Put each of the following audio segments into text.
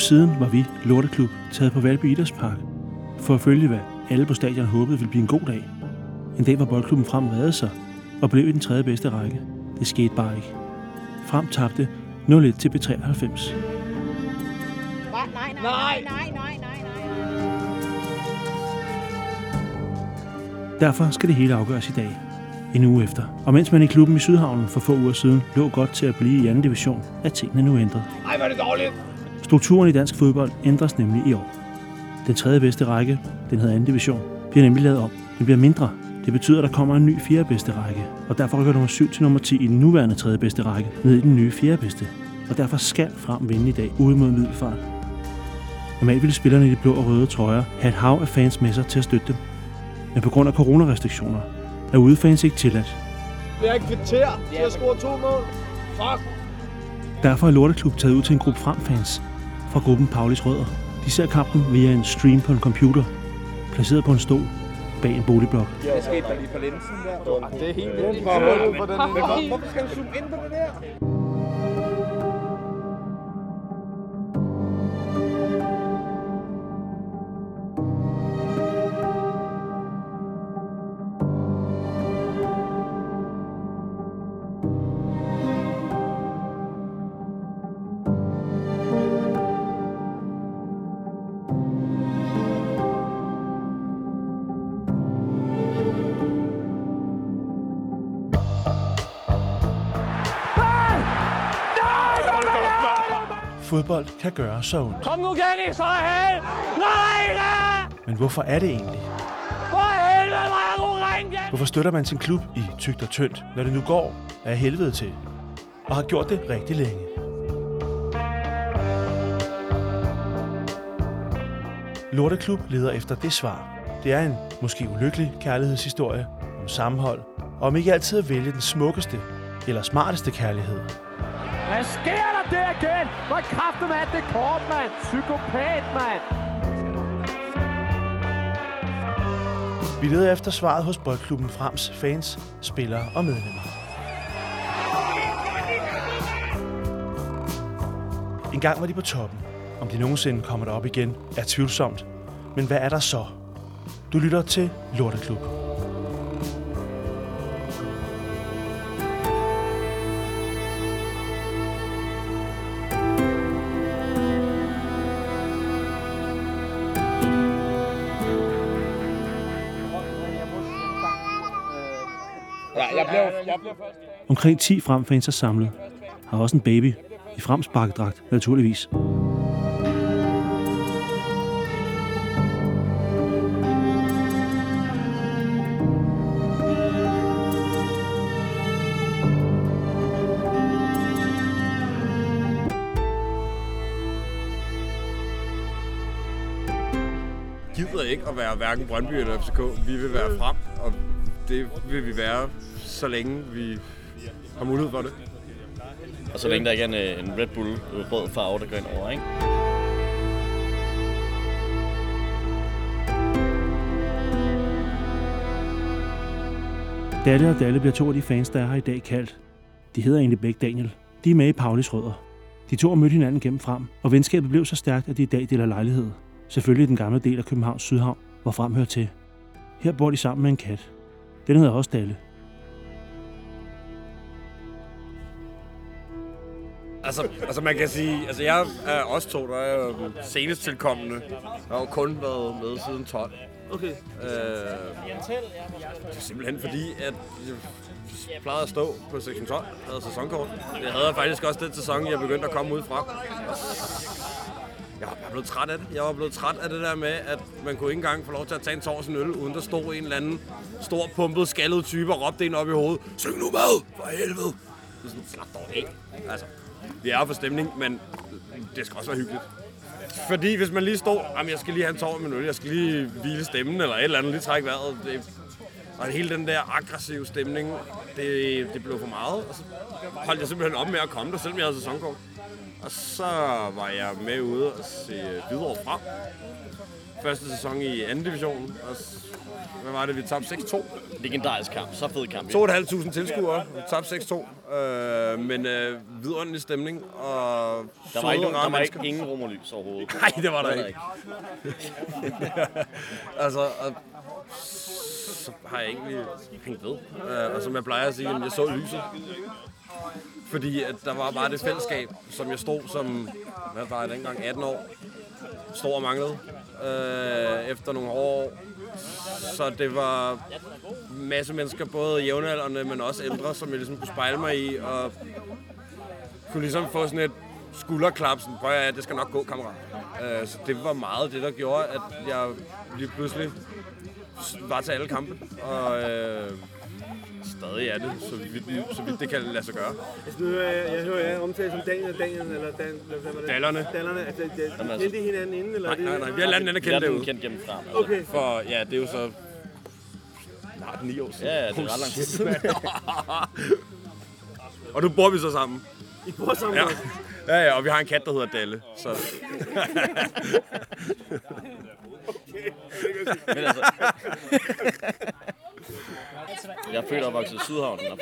Siden var vi, Lorteklub, taget på Valby Idrætspark for at følge, hvad alle på stadion håbede ville blive en god dag. En dag, hvor boldklubben frem sig og blev i den tredje bedste række. Det skete bare ikke. Frem tabte 0-1 til B93. Nej, nej, nej, nej, nej, nej, nej, nej. Derfor skal det hele afgøres i dag, en uge efter. Og mens man i klubben i Sydhavnen for få uger siden lå godt til at blive i anden division, er tingene nu ændret. Ej, hvor er det dårligt! Strukturen i dansk fodbold ændres nemlig i år. Den tredje bedste række, den hedder anden division, bliver nemlig lavet om. Den bliver mindre. Det betyder, at der kommer en ny fjerde bedste række, og derfor rykker nummer 7 til nummer 10 i den nuværende tredje bedste række ned i den nye fjerde bedste. Og derfor skal frem vinde i dag ude mod middelfart. Normalt ville spillerne i de blå og røde trøjer have et hav af fans med sig til at støtte dem. Men på grund af coronarestriktioner er udefans ikke tilladt. Det er et kvarter til at score to mål. Fuck! Derfor er Lorteklub taget ud til en gruppe fremfans fra gruppen Paulis Rødder. De ser kampen via en stream på en computer, placeret på en stol bag en boligblok. Hvad skete der lige på linsen der? Det er helt vildt. Hvorfor, hvorfor skal du zoome ind på det der? Fodbold kan gøre så ondt. Kom nu, Kenny, så er held! Nej, da! Men hvorfor er det egentlig? For helvede, hvor er du ringe! Hvorfor støtter man sin klub i tygt og tyndt, når det nu går af helvede til? Og har gjort det rigtig længe. Lorteklub leder efter det svar. Det er en måske ulykkelig kærlighedshistorie om sammenhold, og om ikke altid at vælge den smukkeste eller smarteste kærlighed. Sker der der igen? Hvor kraften er det kort, mand? Psykopat, mand! Vi leder efter svaret hos Boldklubben Frems fans, spillere og medlemmer. En gang var de på toppen. Om de nogensinde kommer derop igen, er tvivlsomt. Men hvad er der så? Du lytter til Lorteklub. Omkring 10 Frem-fans er samlet. Har også en baby i Frems bakkedragt, naturligvis. gider ikke at være hverken Brøndby eller FCK. Vi vil være frem, og det vil vi være, så længe vi har mulighed for det. Og så længe der ikke er en, øh, en Red Bull øh, rød farve, der går ind over, ikke? Dalle og Dalle bliver to af de fans, der er her i dag kaldt. De hedder egentlig begge Daniel. De er med i Paulis Rødder. De to har mødt hinanden gennem frem, og venskabet blev så stærkt, at de i dag deler lejlighed. Selvfølgelig i den gamle del af Københavns Sydhavn, hvor frem hører til. Her bor de sammen med en kat. Den hedder også Dalle. Altså, altså man kan sige, altså jeg er også to, der er jo senest tilkommende. Jeg har jo kun været med siden 12. Okay. Øh, det er simpelthen fordi, at jeg plejede at stå på sektion 12, havde sæsonkort. Jeg havde faktisk også den sæson, jeg begyndte at komme ud fra. Jeg var blevet træt af det. Jeg var blevet træt af det der med, at man kunne ikke engang få lov til at tage en tårs en øl, uden der stod en eller anden stor, pumpet, skaldet type og råbte en op i hovedet. Syng nu med, for helvede! Det er sådan, slap dog af. Altså, vi er for stemning, men det skal også være hyggeligt. Fordi hvis man lige stod, jamen jeg skal lige have en tår med øl, jeg skal lige hvile stemmen, eller et eller andet, lige trække vejret. Det, og hele den der aggressive stemning, det, det blev for meget. Og så holdt jeg simpelthen op med at komme der, selvom jeg havde sæsonkort. Og så var jeg med ude og se videre frem. Første sæson i anden division. Og hvad var det, vi tabte 6-2? Legendarisk kamp. Så fed kamp. 2.500 tilskuere. Vi tabte 6-2. Øh, men øh, vidunderlig stemning. Og Der var, ikke, søde, der var ikke mennesker. ingen romerlys overhovedet. Nej, det var der Det var ikke. altså, og så har jeg egentlig hængt ved. Øh, og som jeg plejer at sige, jeg så lyset. Fordi at der var bare det fællesskab, som jeg stod som, hvad var jeg dengang, 18 år, stod og manglede øh, efter nogle hårde år. Så det var masse mennesker, både jævnaldrende, men også ældre, som jeg ligesom kunne spejle mig i, og kunne ligesom få sådan et skulderklap, sådan, prøv at det skal nok gå, kammerat. Øh, så det var meget det, der gjorde, at jeg lige pludselig var til alle kampe, og øh, stadig er det, så vidt, så vidt det kan lade sig gøre. Altså, nu jeg, jeg hører jer omtale som Daniel og Daniel, eller Dan, eller hvad var det? Dallerne. Dallerne, altså, de, de altså- kendte I hinanden inden, eller? Nej, er det- nej, nej, vi har lært hinanden at Jeg er kende den derude. kendt gennem frem. Altså. Okay. For ja, det er jo så snart ni år siden. Ja, ja, det er ret lang tid siden. Og nu bor vi så sammen. I bor sammen Ja. også? Ja, ja, og vi har en kat, der hedder Dalle. Så Men altså... Jeg er født og opvokset i Sydhavnen, og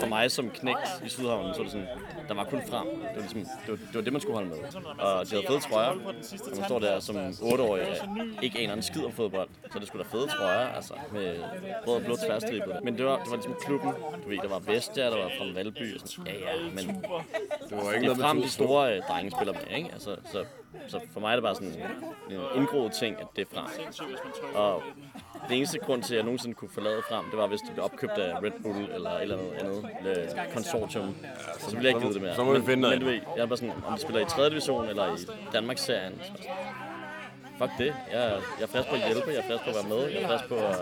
for- mig som knægt i Sydhavnen, så var det sådan, der var kun frem. Det var, ligesom, det, var, det var det, man skulle holde med. Og de havde fede trøjer, og man står der som 8-årig og ikke aner en skid om fodbold. Så det skulle da fede trøjer, altså, med rød og blå tværstribe. Men det var, det var ligesom klubben, du ved, der var Vestia, der var fra Valby, og sådan, ja ja, men det var ikke det er frem, de store øh, drenge spiller med, ikke? Altså, så, så for mig er det bare sådan en indgroet ting, at det er frem. Og det eneste grund til, at jeg nogensinde kunne forlade frem, det var, hvis det blev opkøbt af Red Bull eller et eller andet andet øh, konsortium. Så ville jeg ikke vide det mere. så må vi men, finde noget men, du ved, jeg er bare sådan, om de spiller i 3. division eller i Danmarks-serien. så- Fuck det. Jeg, er- jeg er frisk på at hjælpe, jeg er frisk på at være med, jeg er frisk på at...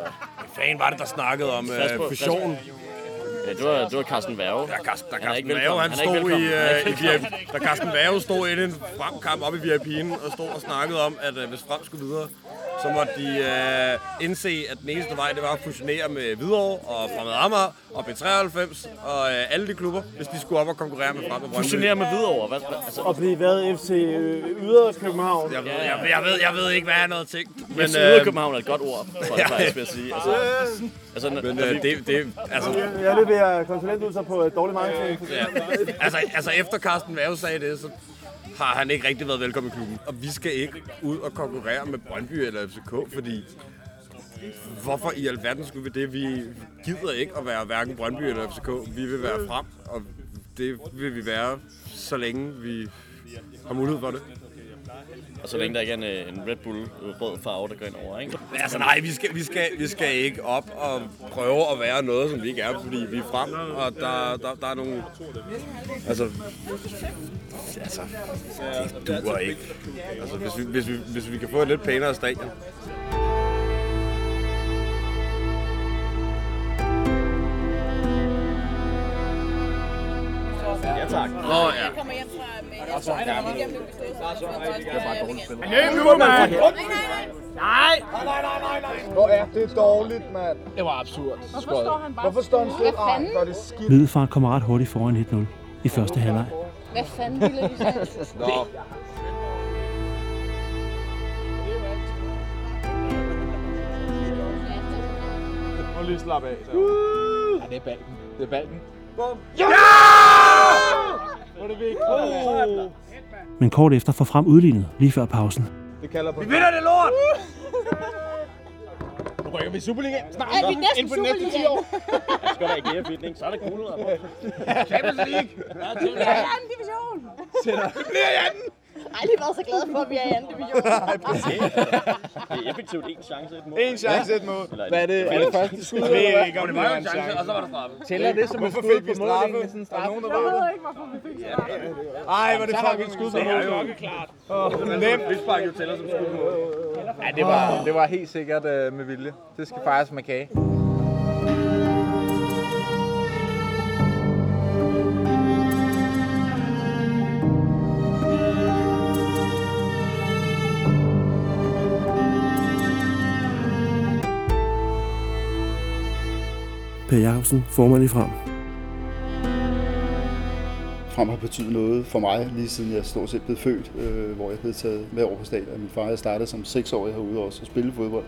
Fanden var det, der snakkede om øh, fusion. Ja, det var, det var Carsten Værge. Ja, Carsten, Han er ikke Carsten han Han er ikke stod i, velkommen. Han er øh, i VIP, da Carsten Vave stod i en fremkamp op i VIP'en og stod og snakkede om, at øh, hvis Frem skulle videre, så måtte de øh, indse, at den eneste vej, det var at fusionere med Hvidovre og Fremad Amager og B93 og øh, alle de klubber, hvis de skulle op og konkurrere med Frem og Brøndby. Fusionere med Hvidovre. Hvad, hvad, altså, Og blive været FC øh, Yder København. Jeg ved, jeg, ved- jeg, ved, jeg ved ikke, hvad jeg havde tænkt. Men, Men øh, København er et godt ord, tror jeg faktisk, vil jeg sige. Altså, altså, men øh, vi- det, det, altså, Jeg er ud sig på øh, dårlig marketing. Ja. Altså, altså efter Carsten Vave sagde det, så har han ikke rigtig været velkommen i klubben. Og vi skal ikke ud og konkurrere med Brøndby eller FCK, fordi hvorfor i alverden skulle vi det? Vi gider ikke at være hverken Brøndby eller FCK. Vi vil være frem, og det vil vi være, så længe vi har mulighed for det og så længe der ikke er en, øh, en Red Bull rød farve, der går ind over, ikke? Altså nej, vi skal, vi, skal, vi skal ikke op og prøve at være noget, som vi ikke er, fordi vi er frem, og der, der, der er nogle... Altså, altså, det duer ikke. Altså, hvis vi, hvis, vi, hvis vi kan få et lidt pænere stadion. Ja, tak. Nå ja. Er blevet bestået, så jeg får Nej, nej, weekend. Hvor er det dårligt, mand. Det var absurd. Hvorfor står han bare Hvorfor står han? Hvad Ej, fanden? hvor er det skidt. Middelfart kommer ret hurtigt foran 1-0 i første halvleg. Hvad fanden ville de sige? Nå. Nu lige slappe af. Så. Ja, det er balken. Det er balken. Men kort efter får frem udlignet lige før pausen. Det kalder på... Vi vinder det lort! Nu rykker vi i Superligaen snart. Er vi næsten Inden for de næste 10 år. Jeg skal da ikke have fitning, så er det cool. Champions League. Det er anden division. Det bliver i anden. Aldrig været så glad for, at vi er i anden division. Det er effektivt en chance, et mål. En chance, et mål. Eller Hvad er det? Er det første skud? Jeg ved ikke, om Det det var jo en chance, og så var der straffe. Tæller det som et skud fik vi på straffe? mållinjen med sådan en Er der straffe? Jeg ved det? ikke, hvorfor vi fik det. Ej, hvor er det fucking skud på mål. klart. Nemt. Frispark jo tæller som skud på mål. Ja, det var, det var helt sikkert øh, med vilje. Det skal fejres med kage. Per Jacobsen, formand i Frem. Frem har betydet noget for mig, lige siden jeg stort set blev født, øh, hvor jeg blev taget med over på stadion. Min far jeg startede som seksårig herude også og spille fodbold.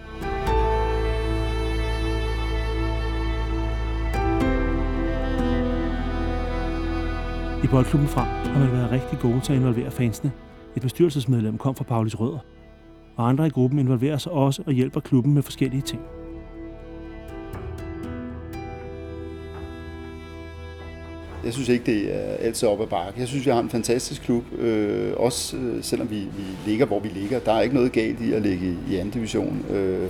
I boldklubben Frem har man været rigtig gode til at involvere fansene. Et bestyrelsesmedlem kom fra Paulis Rødder, og andre i gruppen involverer sig også og hjælper klubben med forskellige ting. Jeg synes ikke, det er altid op ad bakke. Jeg synes, vi har en fantastisk klub, øh, også øh, selvom vi, vi ligger, hvor vi ligger. Der er ikke noget galt i at ligge i anden division. Øh,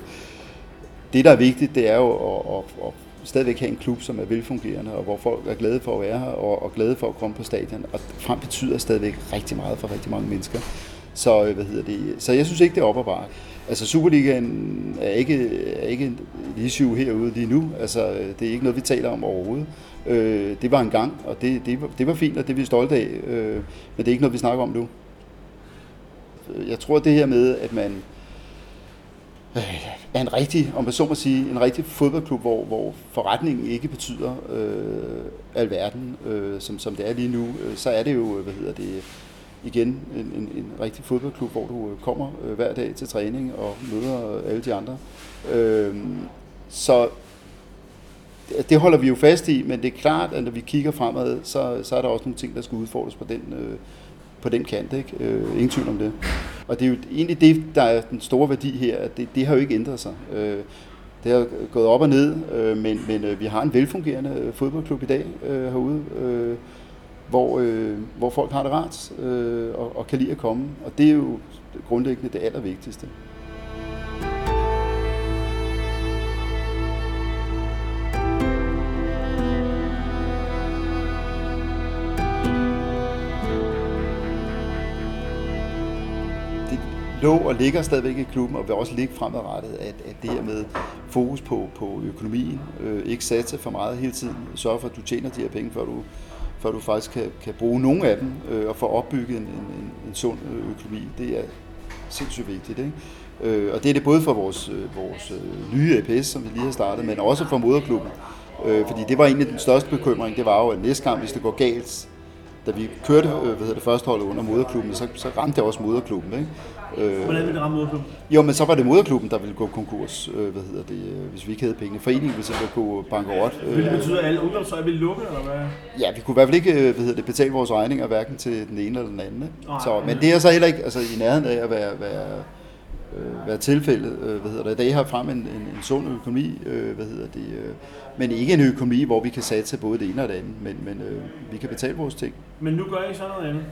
det, der er vigtigt, det er jo at, at, at stadigvæk have en klub, som er velfungerende, og hvor folk er glade for at være her, og, og glade for at komme på stadion. Og frem betyder stadigvæk rigtig meget for rigtig mange mennesker. Så, øh, hvad hedder det? så jeg synes ikke, det er op ad bakke. Altså Superligaen er ikke, er ikke lige issue herude lige nu. Altså, det er ikke noget, vi taler om overhovedet. Øh, det var en gang, og det, det, var, det var fint, og det er vi stolte af. Øh, men det er ikke noget, vi snakker om nu. Jeg tror, det her med, at man øh, er en rigtig, om man så må sige, en rigtig fodboldklub, hvor, hvor forretningen ikke betyder øh, alverden, øh, som, som det er lige nu, øh, så er det jo, hvad hedder det, igen en, en, en rigtig fodboldklub, hvor du øh, kommer øh, hver dag til træning og møder øh, alle de andre. Øh, så det- holder vi jo fast i, men det er klart, at når vi kigger fremad, så, så er der også nogle ting, der skal udfordres på den, øh, på den kant. Ikke? Øh, ingen tvivl om det. Og det er jo egentlig det, der er den store værdi her, at det, det har jo ikke ændret sig. Øh, det har gået op og ned, øh, men, men øh, vi har en velfungerende øh, fodboldklub i dag øh, herude, øh, hvor, øh, hvor folk har det rart øh, og, og kan lide at komme. Og det er jo grundlæggende det allervigtigste. det lå og ligger stadigvæk i klubben, og vil også ligge fremadrettet, at, at det her med fokus på, på økonomien, øh, ikke satse for meget hele tiden, sørge for, at du tjener de her penge, før du, før du faktisk kan, kan bruge nogle af dem, øh, og få opbygget en, en, en, en sund øh, økonomi. Det er sindssygt vigtigt. Ikke? Øh, og det er det både for vores, øh, vores øh, nye APS, som vi lige har startet, men også for moderklubben. Øh, fordi det var egentlig den største bekymring, det var jo, at næste gang, hvis det går galt, da vi kørte øh, hvad hedder det, første holdet under moderklubben, så, så ramte det også moderklubben. Ikke? Øh, Hvordan vil det ramme moderklubben? jo, men så var det moderklubben, der ville gå konkurs, øh, hvad hedder det, øh, hvis vi ikke havde penge. Foreningen ville simpelthen gå bankerot. Vil det betyde, at alle ungdomshøj vil lukke, eller hvad? Ja, vi kunne i hvert fald ikke øh, hvad hedder det, betale vores regninger, hverken til den ene eller den anden. Nej. Så, men det er så heller ikke altså, i nærheden af at være, være, øh, være tilfældet. Øh, hvad hedder det. I dag har frem en, en, en sund økonomi, øh, hvad hedder det, øh, men ikke en økonomi, hvor vi kan satse både det ene og det andet, men, men øh, vi kan betale vores ting. Men nu gør I så noget andet.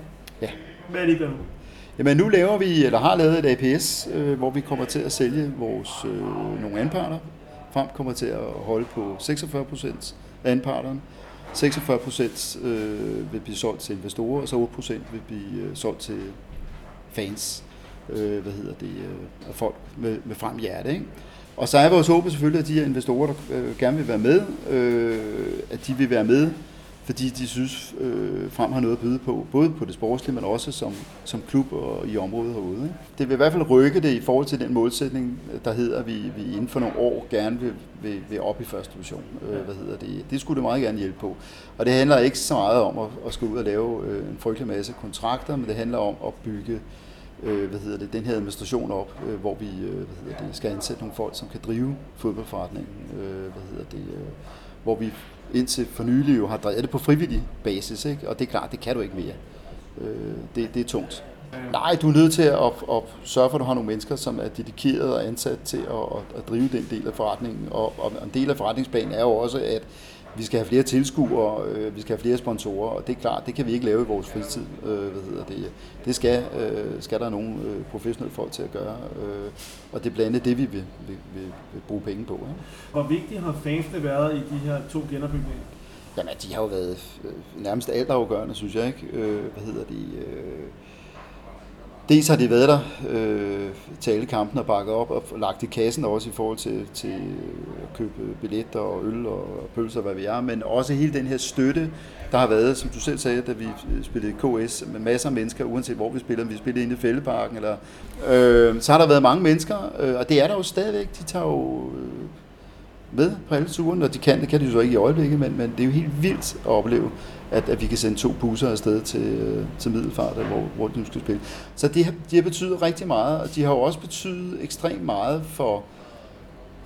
Ja. Hvad er det, I gør nu? Jamen nu laver vi, eller har lavet et APS, øh, hvor vi kommer til at sælge vores øh, nogle anparter. Frem kommer til at holde på 46 procent af anparterne. 46 procent øh, vil blive solgt til investorer, og så 8 procent vil blive øh, solgt til fans, øh, hvad hedder det, øh, folk med, med frem hjerte. Ikke? Og så er vores håb selvfølgelig, at de her investorer, der øh, gerne vil være med, øh, at de vil være med, fordi de synes, øh, frem har noget at byde på, både på det sportslige, men også som, som klub og i området herude. Ikke? Det vil i hvert fald rykke det i forhold til den målsætning, der hedder, at vi, vi inden for nogle år gerne vil, vil, vil op i første division. Øh, hvad hedder det? det skulle det meget gerne hjælpe på. Og det handler ikke så meget om at, at skulle ud og lave øh, en frygtelig masse kontrakter, men det handler om at bygge øh, hvad hedder det, den her administration op, øh, hvor vi øh, hvad hedder det, skal ansætte nogle folk, som kan drive fodboldforretningen. Øh, hvad hedder det, øh, hvor vi indtil for nylig jo har drevet det på frivillig basis, ikke? og det er klart, det kan du ikke mere. Øh, det, det er tungt. Nej, du er nødt til at, at, at sørge for, at du har nogle mennesker, som er dedikeret og ansat til at, at, at drive den del af forretningen. Og, og en del af forretningsplanen er jo også, at vi skal have flere tilskuere, øh, vi skal have flere sponsorer, og det er klart, det kan vi ikke lave i vores fritid. Øh, hvad hedder det? Det skal, øh, skal der nogle øh, professionelle folk til at gøre, øh, og det er blandt andet det, vi vil, vil, vil, vil bruge penge på. Ikke? Hvor vigtigt har fansene været i de her to genopbygninger? Jamen, de har jo været øh, nærmest altafgørende, synes jeg. ikke. Øh, hvad hedder de? Øh, Dels har de været der øh, til alle kampen og bakket op og lagt i kassen også i forhold til, til at købe billetter og øl og pølser, hvad vi er, men også hele den her støtte, der har været, som du selv sagde, da vi øh, spillede KS med masser af mennesker, uanset hvor vi spillede, om vi spillede inde i Fældeparken, eller, øh, så har der været mange mennesker, øh, og det er der jo stadigvæk, de tager jo øh, med på alle turen, og de kan, det kan de jo så ikke i øjeblikket, men, men det er jo helt vildt at opleve, at, at vi kan sende to busser afsted til, øh, til Middelfart, hvor, hvor de nu skal spille. Så det, de har betydet rigtig meget, og de har jo også betydet ekstremt meget for,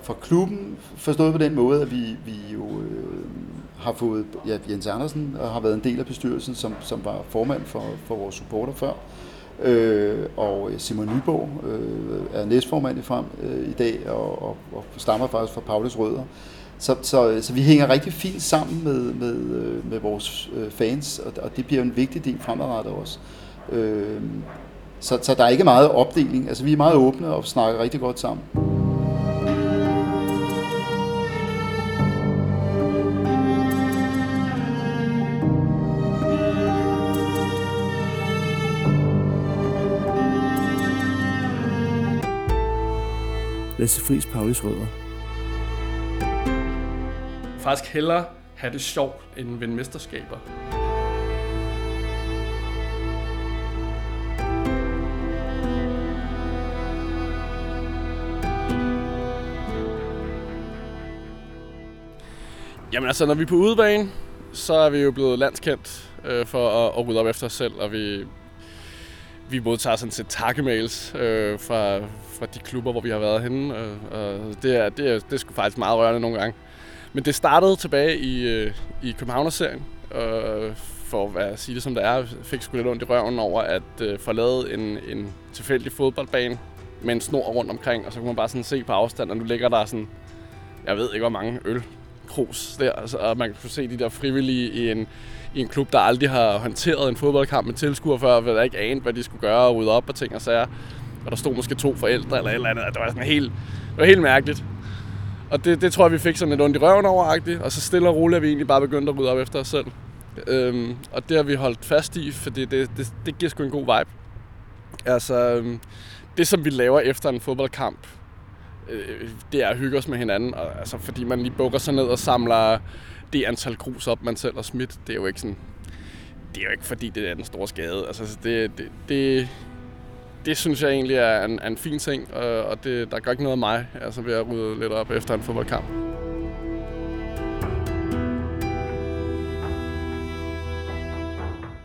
for klubben, forstået på den måde, at vi, vi jo øh, har fået, ja, Jens Andersen har været en del af bestyrelsen, som, som var formand for, for vores supporter før, øh, og Simon Nyborg øh, er næstformand i frem øh, i dag, og, og, og stammer faktisk fra Paulus Rødder. Så, så, så vi hænger rigtig fint sammen med, med, øh, med vores øh, fans, og, og det bliver en vigtig del fremadrettet også. Øh, så, så der er ikke meget opdeling. Altså, vi er meget åbne og snakker rigtig godt sammen. Lasse Friis Paulis Rødder. Faktisk hellere have det sjovt end vinde mesterskaber. Jamen altså, når vi er på udebane, så er vi jo blevet landskendt øh, for at, at rydde op efter os selv, og vi, vi modtager sådan set takkemails øh, fra, fra de klubber, hvor vi har været henne, øh, og det er, det, er, det er sgu faktisk meget rørende nogle gange. Men det startede tilbage i, øh, i Københavner-serien, øh, for at sige det som det er, fik sgu lidt ondt i røven over at øh, forlade en, en tilfældig fodboldbane med en snor rundt omkring, og så kunne man bare sådan se på afstand, og nu ligger der sådan, jeg ved ikke hvor mange øl krus der, altså, og man kunne se de der frivillige i en, i en klub, der aldrig har håndteret en fodboldkamp med tilskuere før, og der ikke anede, hvad de skulle gøre og rydde op og ting og sager. Og der stod måske to forældre eller et eller andet. Det var sådan helt, det var helt mærkeligt. Og det, det tror jeg, vi fik sådan lidt ondt i røven over og så stille og roligt er vi egentlig bare begyndt at rydde op efter os selv. Øhm, og det har vi holdt fast i, for det, det, det, det giver sgu en god vibe. Altså, øhm, det som vi laver efter en fodboldkamp, Øh, øh, det er at hygge os med hinanden, og, altså, fordi man lige bukker sig ned og samler det antal grus op, man selv har smidt. Det er jo ikke sådan, det er jo ikke fordi, det er den store skade. Altså, det, det, det, det synes jeg egentlig er en, en fin ting, og det, der gør ikke noget af mig altså ved at rydde lidt op efter en fodboldkamp.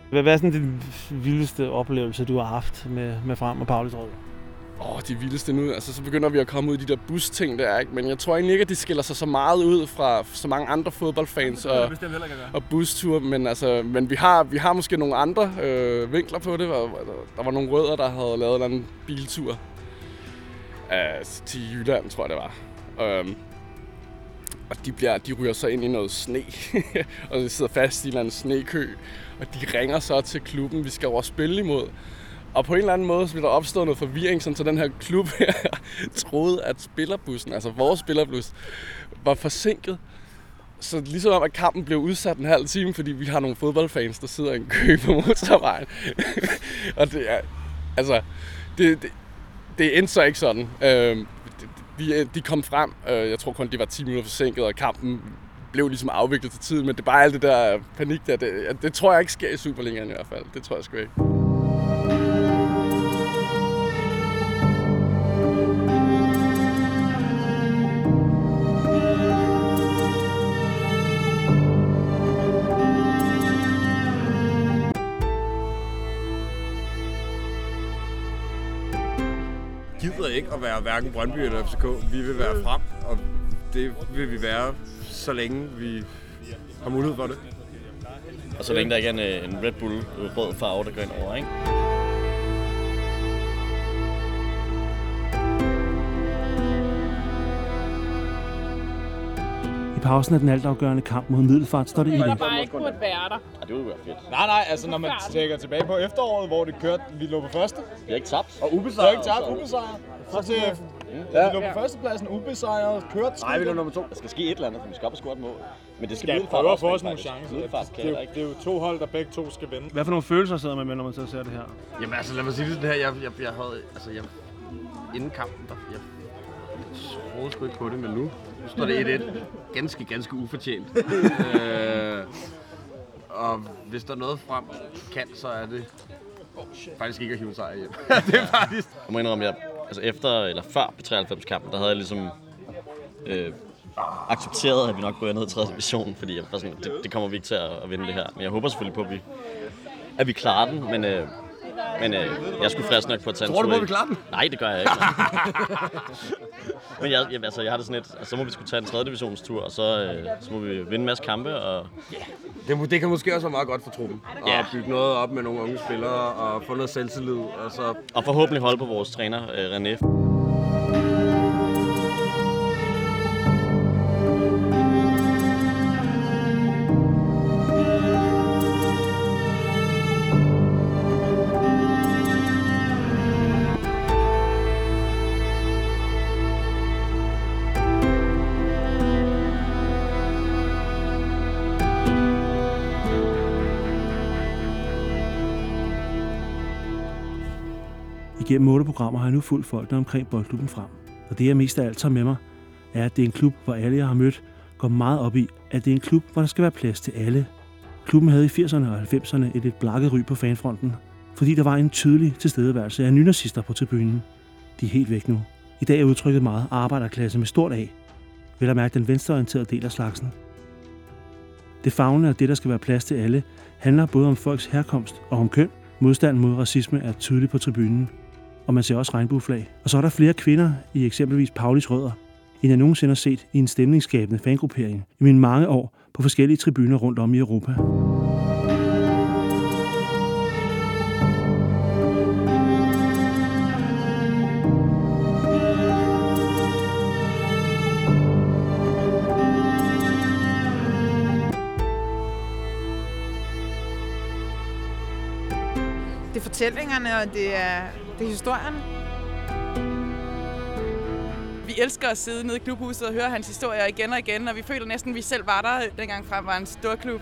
Hvad er sådan den vildeste oplevelse, du har haft med, med Frem og Paulis Rød? Åh, oh, de vildeste nu. Altså, så begynder vi at komme ud i de der bus-ting der, ikke? Men jeg tror egentlig ikke, at de skiller sig så meget ud fra så mange andre fodboldfans og, og busture. Men, altså, men vi, har, vi har måske nogle andre øh, vinkler på det. Der var nogle rødder, der havde lavet en anden biltur øh, til Jylland, tror jeg det var. Um, og de, bliver, de ryger så ind i noget sne, og de sidder fast i en eller anden snekø. Og de ringer så til klubben, vi skal over spille imod. Og på en eller anden måde så blev der opstået noget forvirring, sådan, så den her klub her troede, at spillerbussen, altså vores spillerbus, var forsinket. Så ligesom om, at kampen blev udsat en halv time, fordi vi har nogle fodboldfans, der sidder i en kø på motorvejen. og det er, altså, det, det, det endte så ikke sådan. Øh, de, de kom frem, øh, jeg tror kun, de var 10 minutter forsinket, og kampen blev ligesom afviklet til tiden, men det er bare alt det der panik der, det, det tror jeg ikke sker i Superligaen i hvert fald. Det tror jeg sgu ikke. Gider ikke at være hverken Brøndby eller FCK. Vi vil være frem, og det vil vi være, så længe vi har mulighed for det. Og så længe der ikke er en, øh, en Red Bull øh, rød farve, der går ind over, ikke? I pausen af den altafgørende kamp mod Middelfart står det 1 Der bare ikke burde være der. Ja, det ville være fedt. Nej, nej, altså når man tænker tilbage på efteråret, hvor det kørte, vi lå på første. Vi har ikke tabt. Og ubesejret. Vi har ikke tabt, ubesejret. Så til, ja. vi lå på førstepladsen, ubesejret, kørte Nej, vi lå nummer to. Der skal ske et eller andet, for vi skal op og score et mål. Men det skal Ja, prøver at få os nogle faktisk. chancer. Middelfart Det kan er, jo, ikke. det er jo to hold, der begge to skal vinde. Hvad for nogle følelser sidder man med, når man så ser det her? Jamen altså, lad mig sige det sådan her. Jeg, jeg, jeg havde, altså jeg, inden kampen, der, jeg, jeg troede sgu ikke på det, men nu, nu står det 1-1. Ganske, ganske ufortjent. øh, og hvis der er noget frem kan, så er det faktisk ikke at hive sejr hjem. det er faktisk... Jeg må indrømme, at jeg, altså efter eller før B93-kampen, der havde jeg ligesom øh, accepteret, at vi nok går ned i 3. division, fordi jeg var sådan, det, det, kommer vi ikke til at, at vinde det her. Men jeg håber selvfølgelig på, at vi, at vi klarer den, men, øh, men øh, jeg skulle frisk nok på at tage en Tror du på, at vi klarer den? Nej, det gør jeg ikke. men jeg, jeg, altså, jeg har det sådan lidt, altså, så må vi skulle tage en 3. divisionstur, og så, øh, så må vi vinde en masse kampe, og Det, må- det kan måske også være meget godt for truppen. At Ja. bygge noget op med nogle unge spillere og få noget selvtillid. Og så Og forhåbentlig holde på vores træner, øh, René. Igennem otte programmer har jeg nu fulgt folkene omkring boldklubben frem. Og det jeg mest af alt tager med mig, er, at det er en klub, hvor alle jeg har mødt går meget op i, at det er en klub, hvor der skal være plads til alle. Klubben havde i 80'erne og 90'erne et lidt blakket ry på fanfronten, fordi der var en tydelig tilstedeværelse af nynazister på tribunen. De er helt væk nu. I dag er udtrykket meget arbejderklasse med stort A. Vel at mærke den venstreorienterede del af slagsen. Det fagne og det, der skal være plads til alle, handler både om folks herkomst og om køn. Modstand mod racisme er tydelig på tribunen, og man ser også regnbueflag. Og så er der flere kvinder i eksempelvis Paulis Rødder, end jeg nogensinde har set i en stemningsskabende fangruppering i mine mange år på forskellige tribuner rundt om i Europa. Det er fortællingerne, og det er, det er historierne. Vi elsker at sidde nede i klubhuset og høre hans historier igen og igen, og vi føler næsten, at vi selv var der, dengang frem var en stor klub.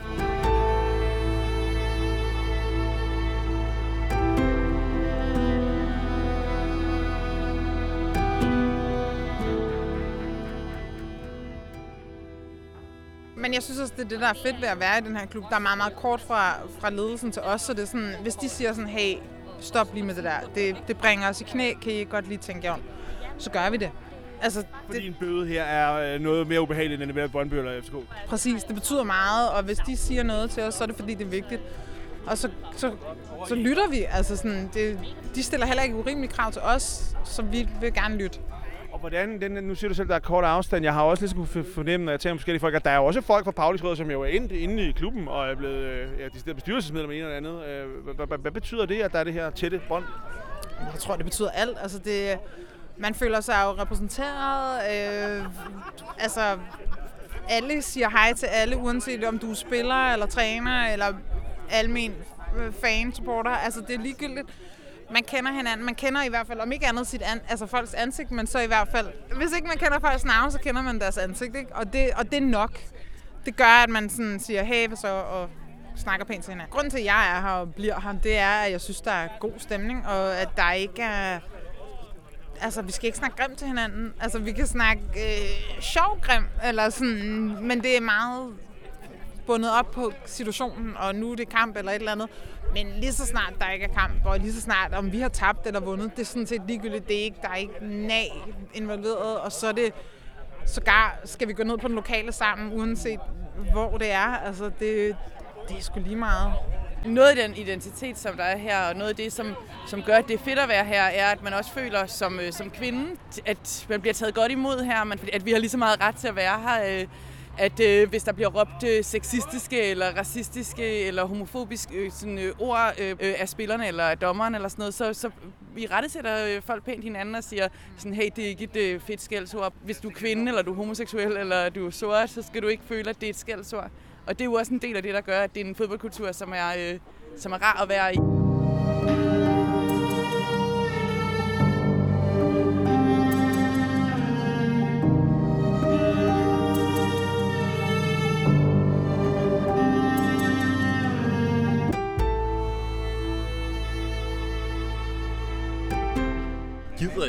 Men jeg synes også, det er det, der er fedt ved at være i den her klub. Der er meget, meget kort fra, fra ledelsen til os, så det er sådan, hvis de siger sådan, hey, stop lige med det der, det, det bringer os i knæ, kan I godt lige tænke jer om, så gør vi det. Altså, Fordi en bøde her er øh, noget mere ubehageligt, end det vil Brøndby eller FCK. Præcis, det betyder meget, og hvis de siger noget til os, så er det fordi, det er vigtigt. Og så, så, så lytter vi. Altså sådan, det, de stiller heller ikke urimelige krav til os, så vi vil gerne lytte. Og hvordan, den, nu siger du selv, at der er kort afstand. Jeg har også lidt kunne fornemme, når jeg taler med forskellige folk, at der er jo også folk fra Paulis Rød, som jo er inde, inde i klubben og er blevet øh, ja, de bestyrelsesmedlem en eller andet. Øh, hvad- betyder det, at der er det her tætte bånd? Jeg tror, det betyder alt. Altså det, man føler sig jo repræsenteret. Øh, altså, alle siger hej til alle, uanset om du er spiller eller træner eller almen øh, fan, supporter. Altså, det er ligegyldigt. Man kender hinanden. Man kender i hvert fald, om ikke andet sit an, altså folks ansigt, men så i hvert fald, hvis ikke man kender folks navn, så kender man deres ansigt, ikke? Og det, og det er nok. Det gør, at man sådan siger, hey, hvad så, og snakker pænt til hinanden. Grunden til, at jeg er her og bliver her, det er, at jeg synes, der er god stemning, og at der ikke er... Altså, vi skal ikke snakke grimt til hinanden. Altså, vi kan snakke øh, sjov grim, eller sådan, men det er meget bundet op på situationen, og nu er det kamp eller et eller andet. Men lige så snart der ikke er kamp, og lige så snart om vi har tabt eller vundet, det er sådan set ligegyldigt. Det er ikke, der er ikke nag involveret, og så er det sågar skal vi gå ned på den lokale sammen, uanset hvor det er. Altså, det, det er sgu lige meget. Noget af den identitet, som der er her, og noget af det, som, som gør, at det er fedt at være her, er, at man også føler som, øh, som kvinde, at man bliver taget godt imod her, man, at vi har lige så meget ret til at være her. Øh, at øh, hvis der bliver råbt øh, sexistiske, eller racistiske, eller homofobiske øh, sådan, øh, ord øh, øh af spillerne, eller af dommeren, eller sådan noget, så, så vi rettesætter øh, folk pænt hinanden og siger sådan, hey, det er ikke et øh, fedt skældsord. Hvis du er kvinde, eller du er homoseksuel, eller du er sort, så skal du ikke føle, at det er et skældsord. Og det er jo også en del af det, der gør, at det er en fodboldkultur, som er, øh, som er rar at være i.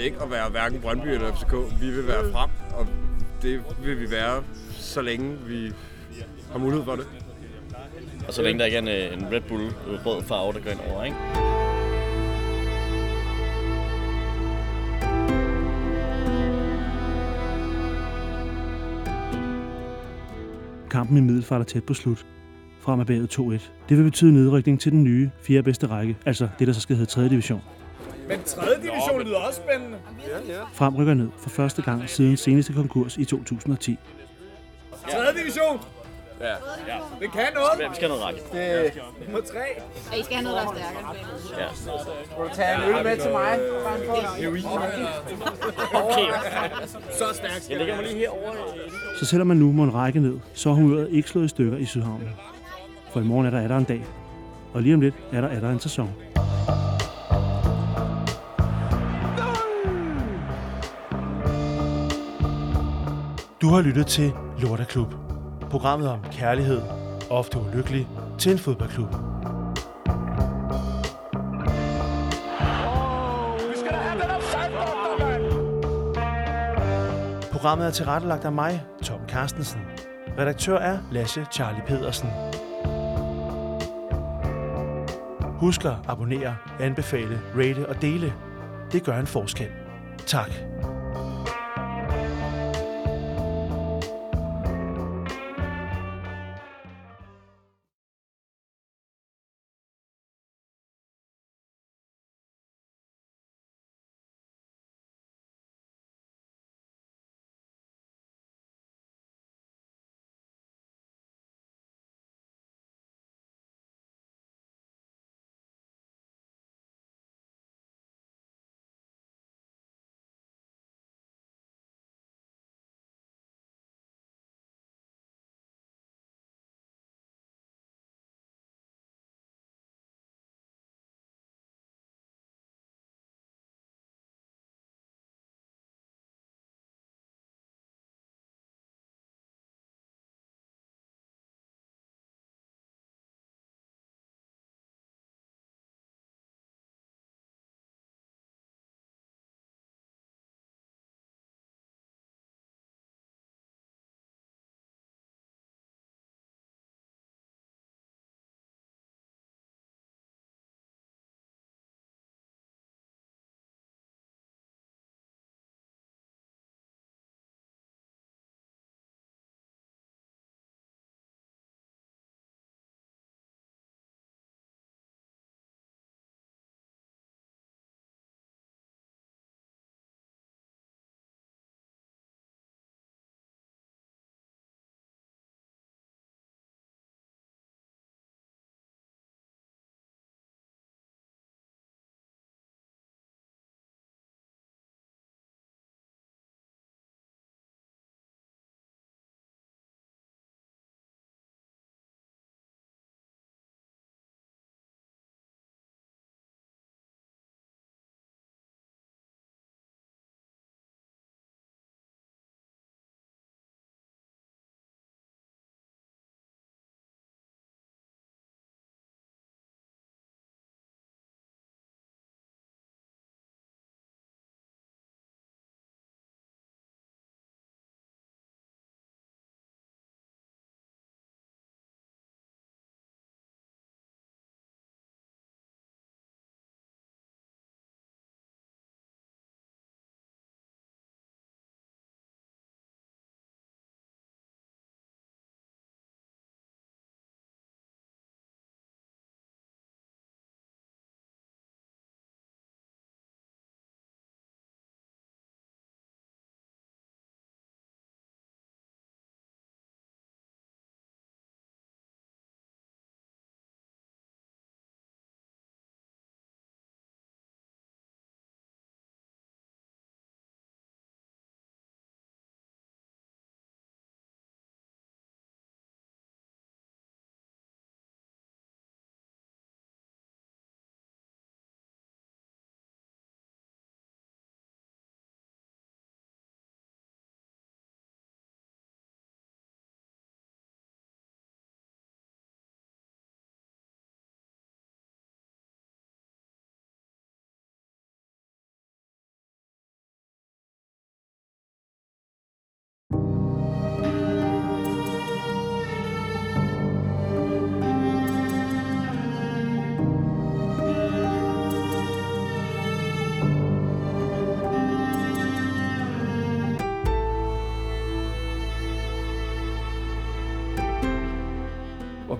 ikke at være hverken Brøndby eller FCK. Vi vil være frem, og det vil vi være, så længe vi har mulighed for det. Og så længe der ikke er en, en Red Bull rød farve, der går ind over, ikke? Kampen i Middelfart er tæt på slut. Frem er bagud 2-1. Det vil betyde nedrykning til den nye, fjerde bedste række, altså det, der så skal hedde 3. division. Men 3. division lyder også spændende. Ja, ja. Frem rykker ned for første gang siden seneste konkurs i 2010. 3. division. Ja. ja. Det kan noget. Vi skal have noget række. Det på 3. Og I skal have noget, der er stærkere. Ja. Skal du tage en øl med til mig? Okay. Så stærkt. Jeg lægger mig lige herovre. Så selvom man nu må en række ned, så er humøret ikke slået i stykker i Sydhavnen. For i morgen er der, er der en dag. Og lige om lidt er der, er der en sæson. Du har lyttet til Lorteklub. Programmet om kærlighed, ofte ulykkelig, til en fodboldklub. Programmet er tilrettelagt af mig, Tom Carstensen. Redaktør er Lasse Charlie Pedersen. Husk at abonnere, anbefale, rate og dele. Det gør en forskel. Tak.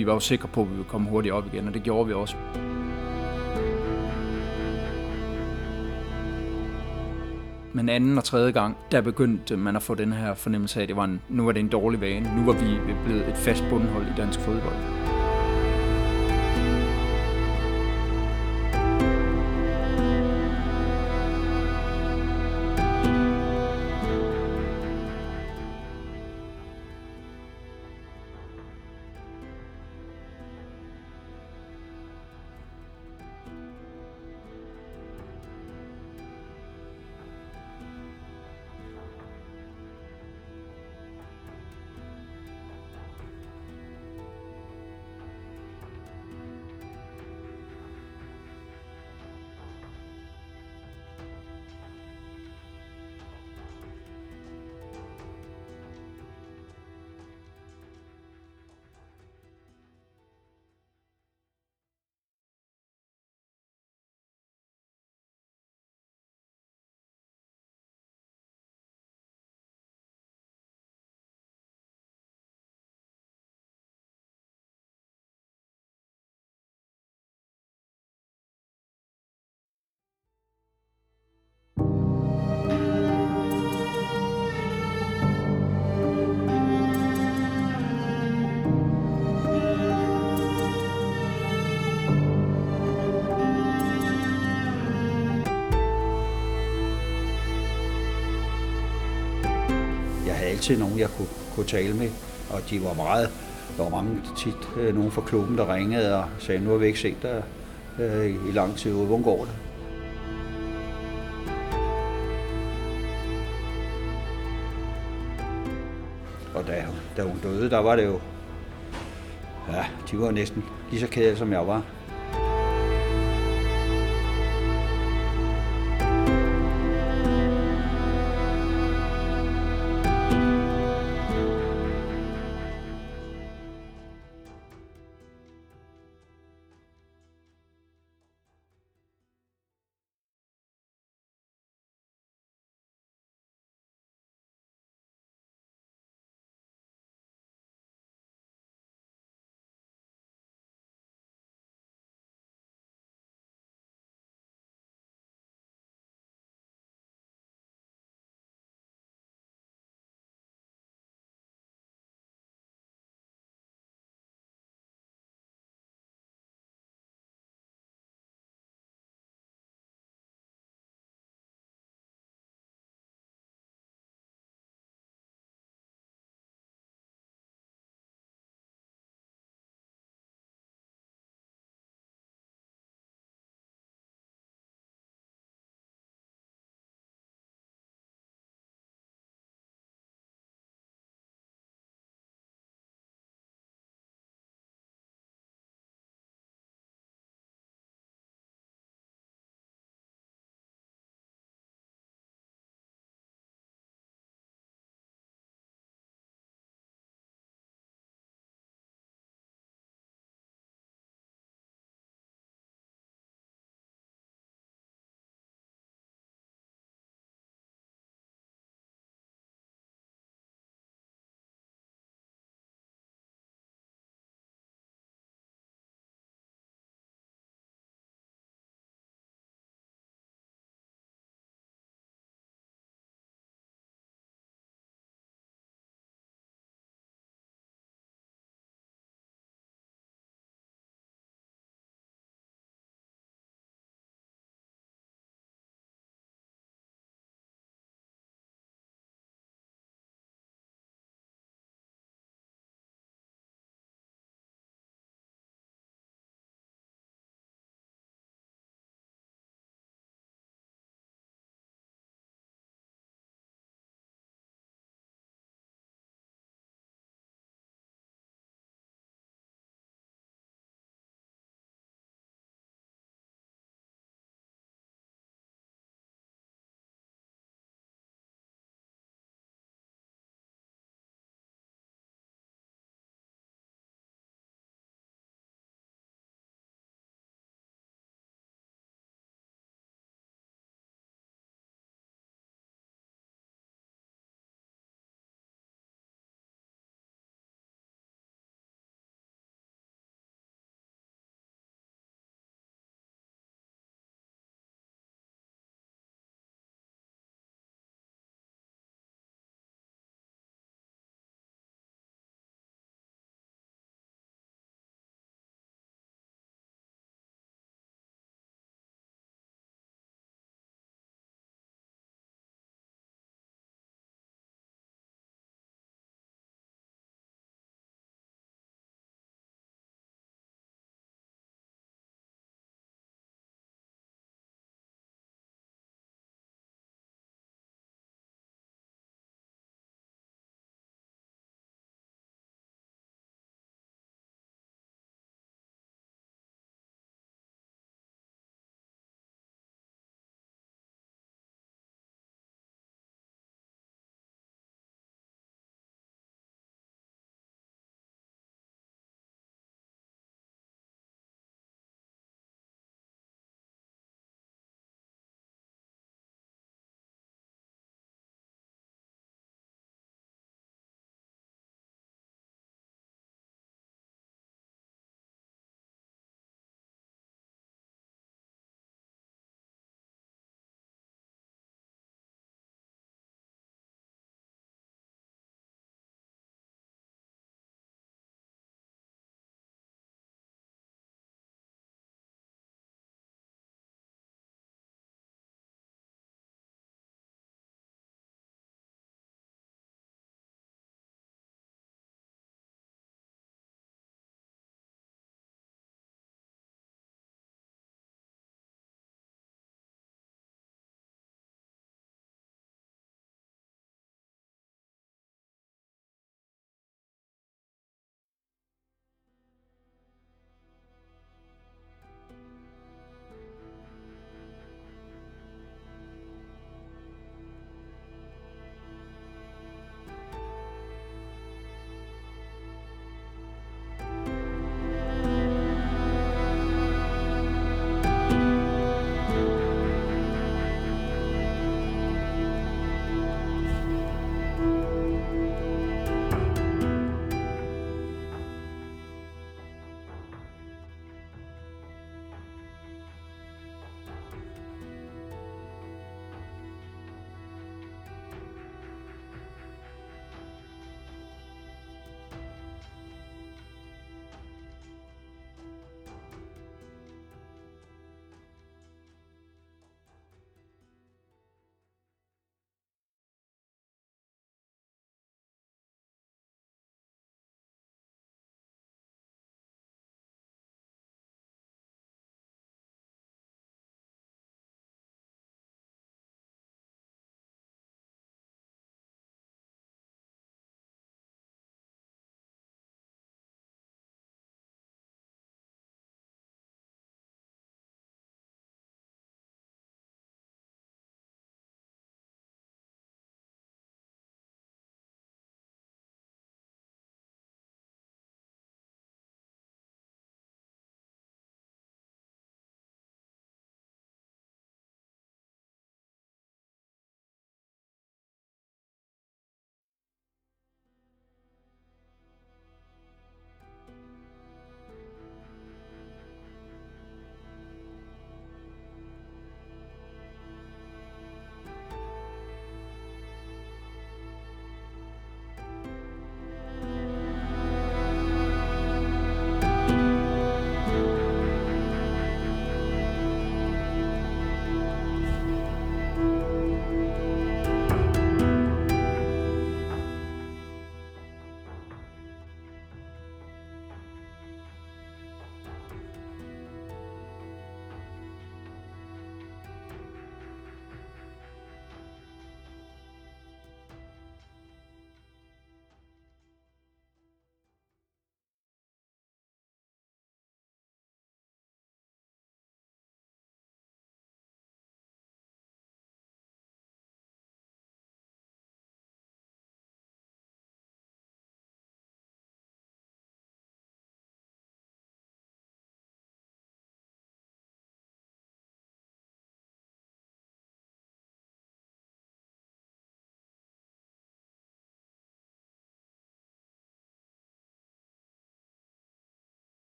Vi var jo sikre på, at vi ville komme hurtigt op igen, og det gjorde vi også. Men anden og tredje gang, der begyndte man at få den her fornemmelse af, at det var en, nu var det en dårlig vane. Nu var vi blevet et fast bundhold i dansk fodbold. Altid nogen, jeg kunne, kunne tale med, og de var meget, der var mange tit øh, nogen fra klubben, der ringede og sagde, nu har vi ikke set dig øh, i lang tid, hvordan går det? Og da, da hun døde, der var det jo, ja, de var næsten lige så kede, som jeg var.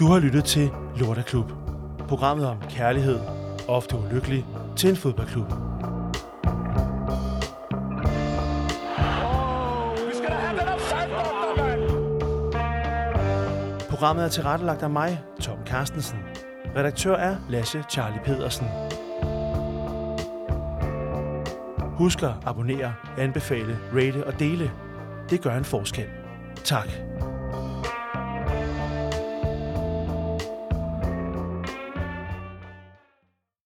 Du har lyttet til Lorteklub. Programmet om kærlighed, ofte ulykkelig, til en fodboldklub. Programmet er tilrettelagt af mig, Tom Carstensen. Redaktør er Lasse Charlie Pedersen. Husk at abonnere, anbefale, rate og dele. Det gør en forskel. Tak.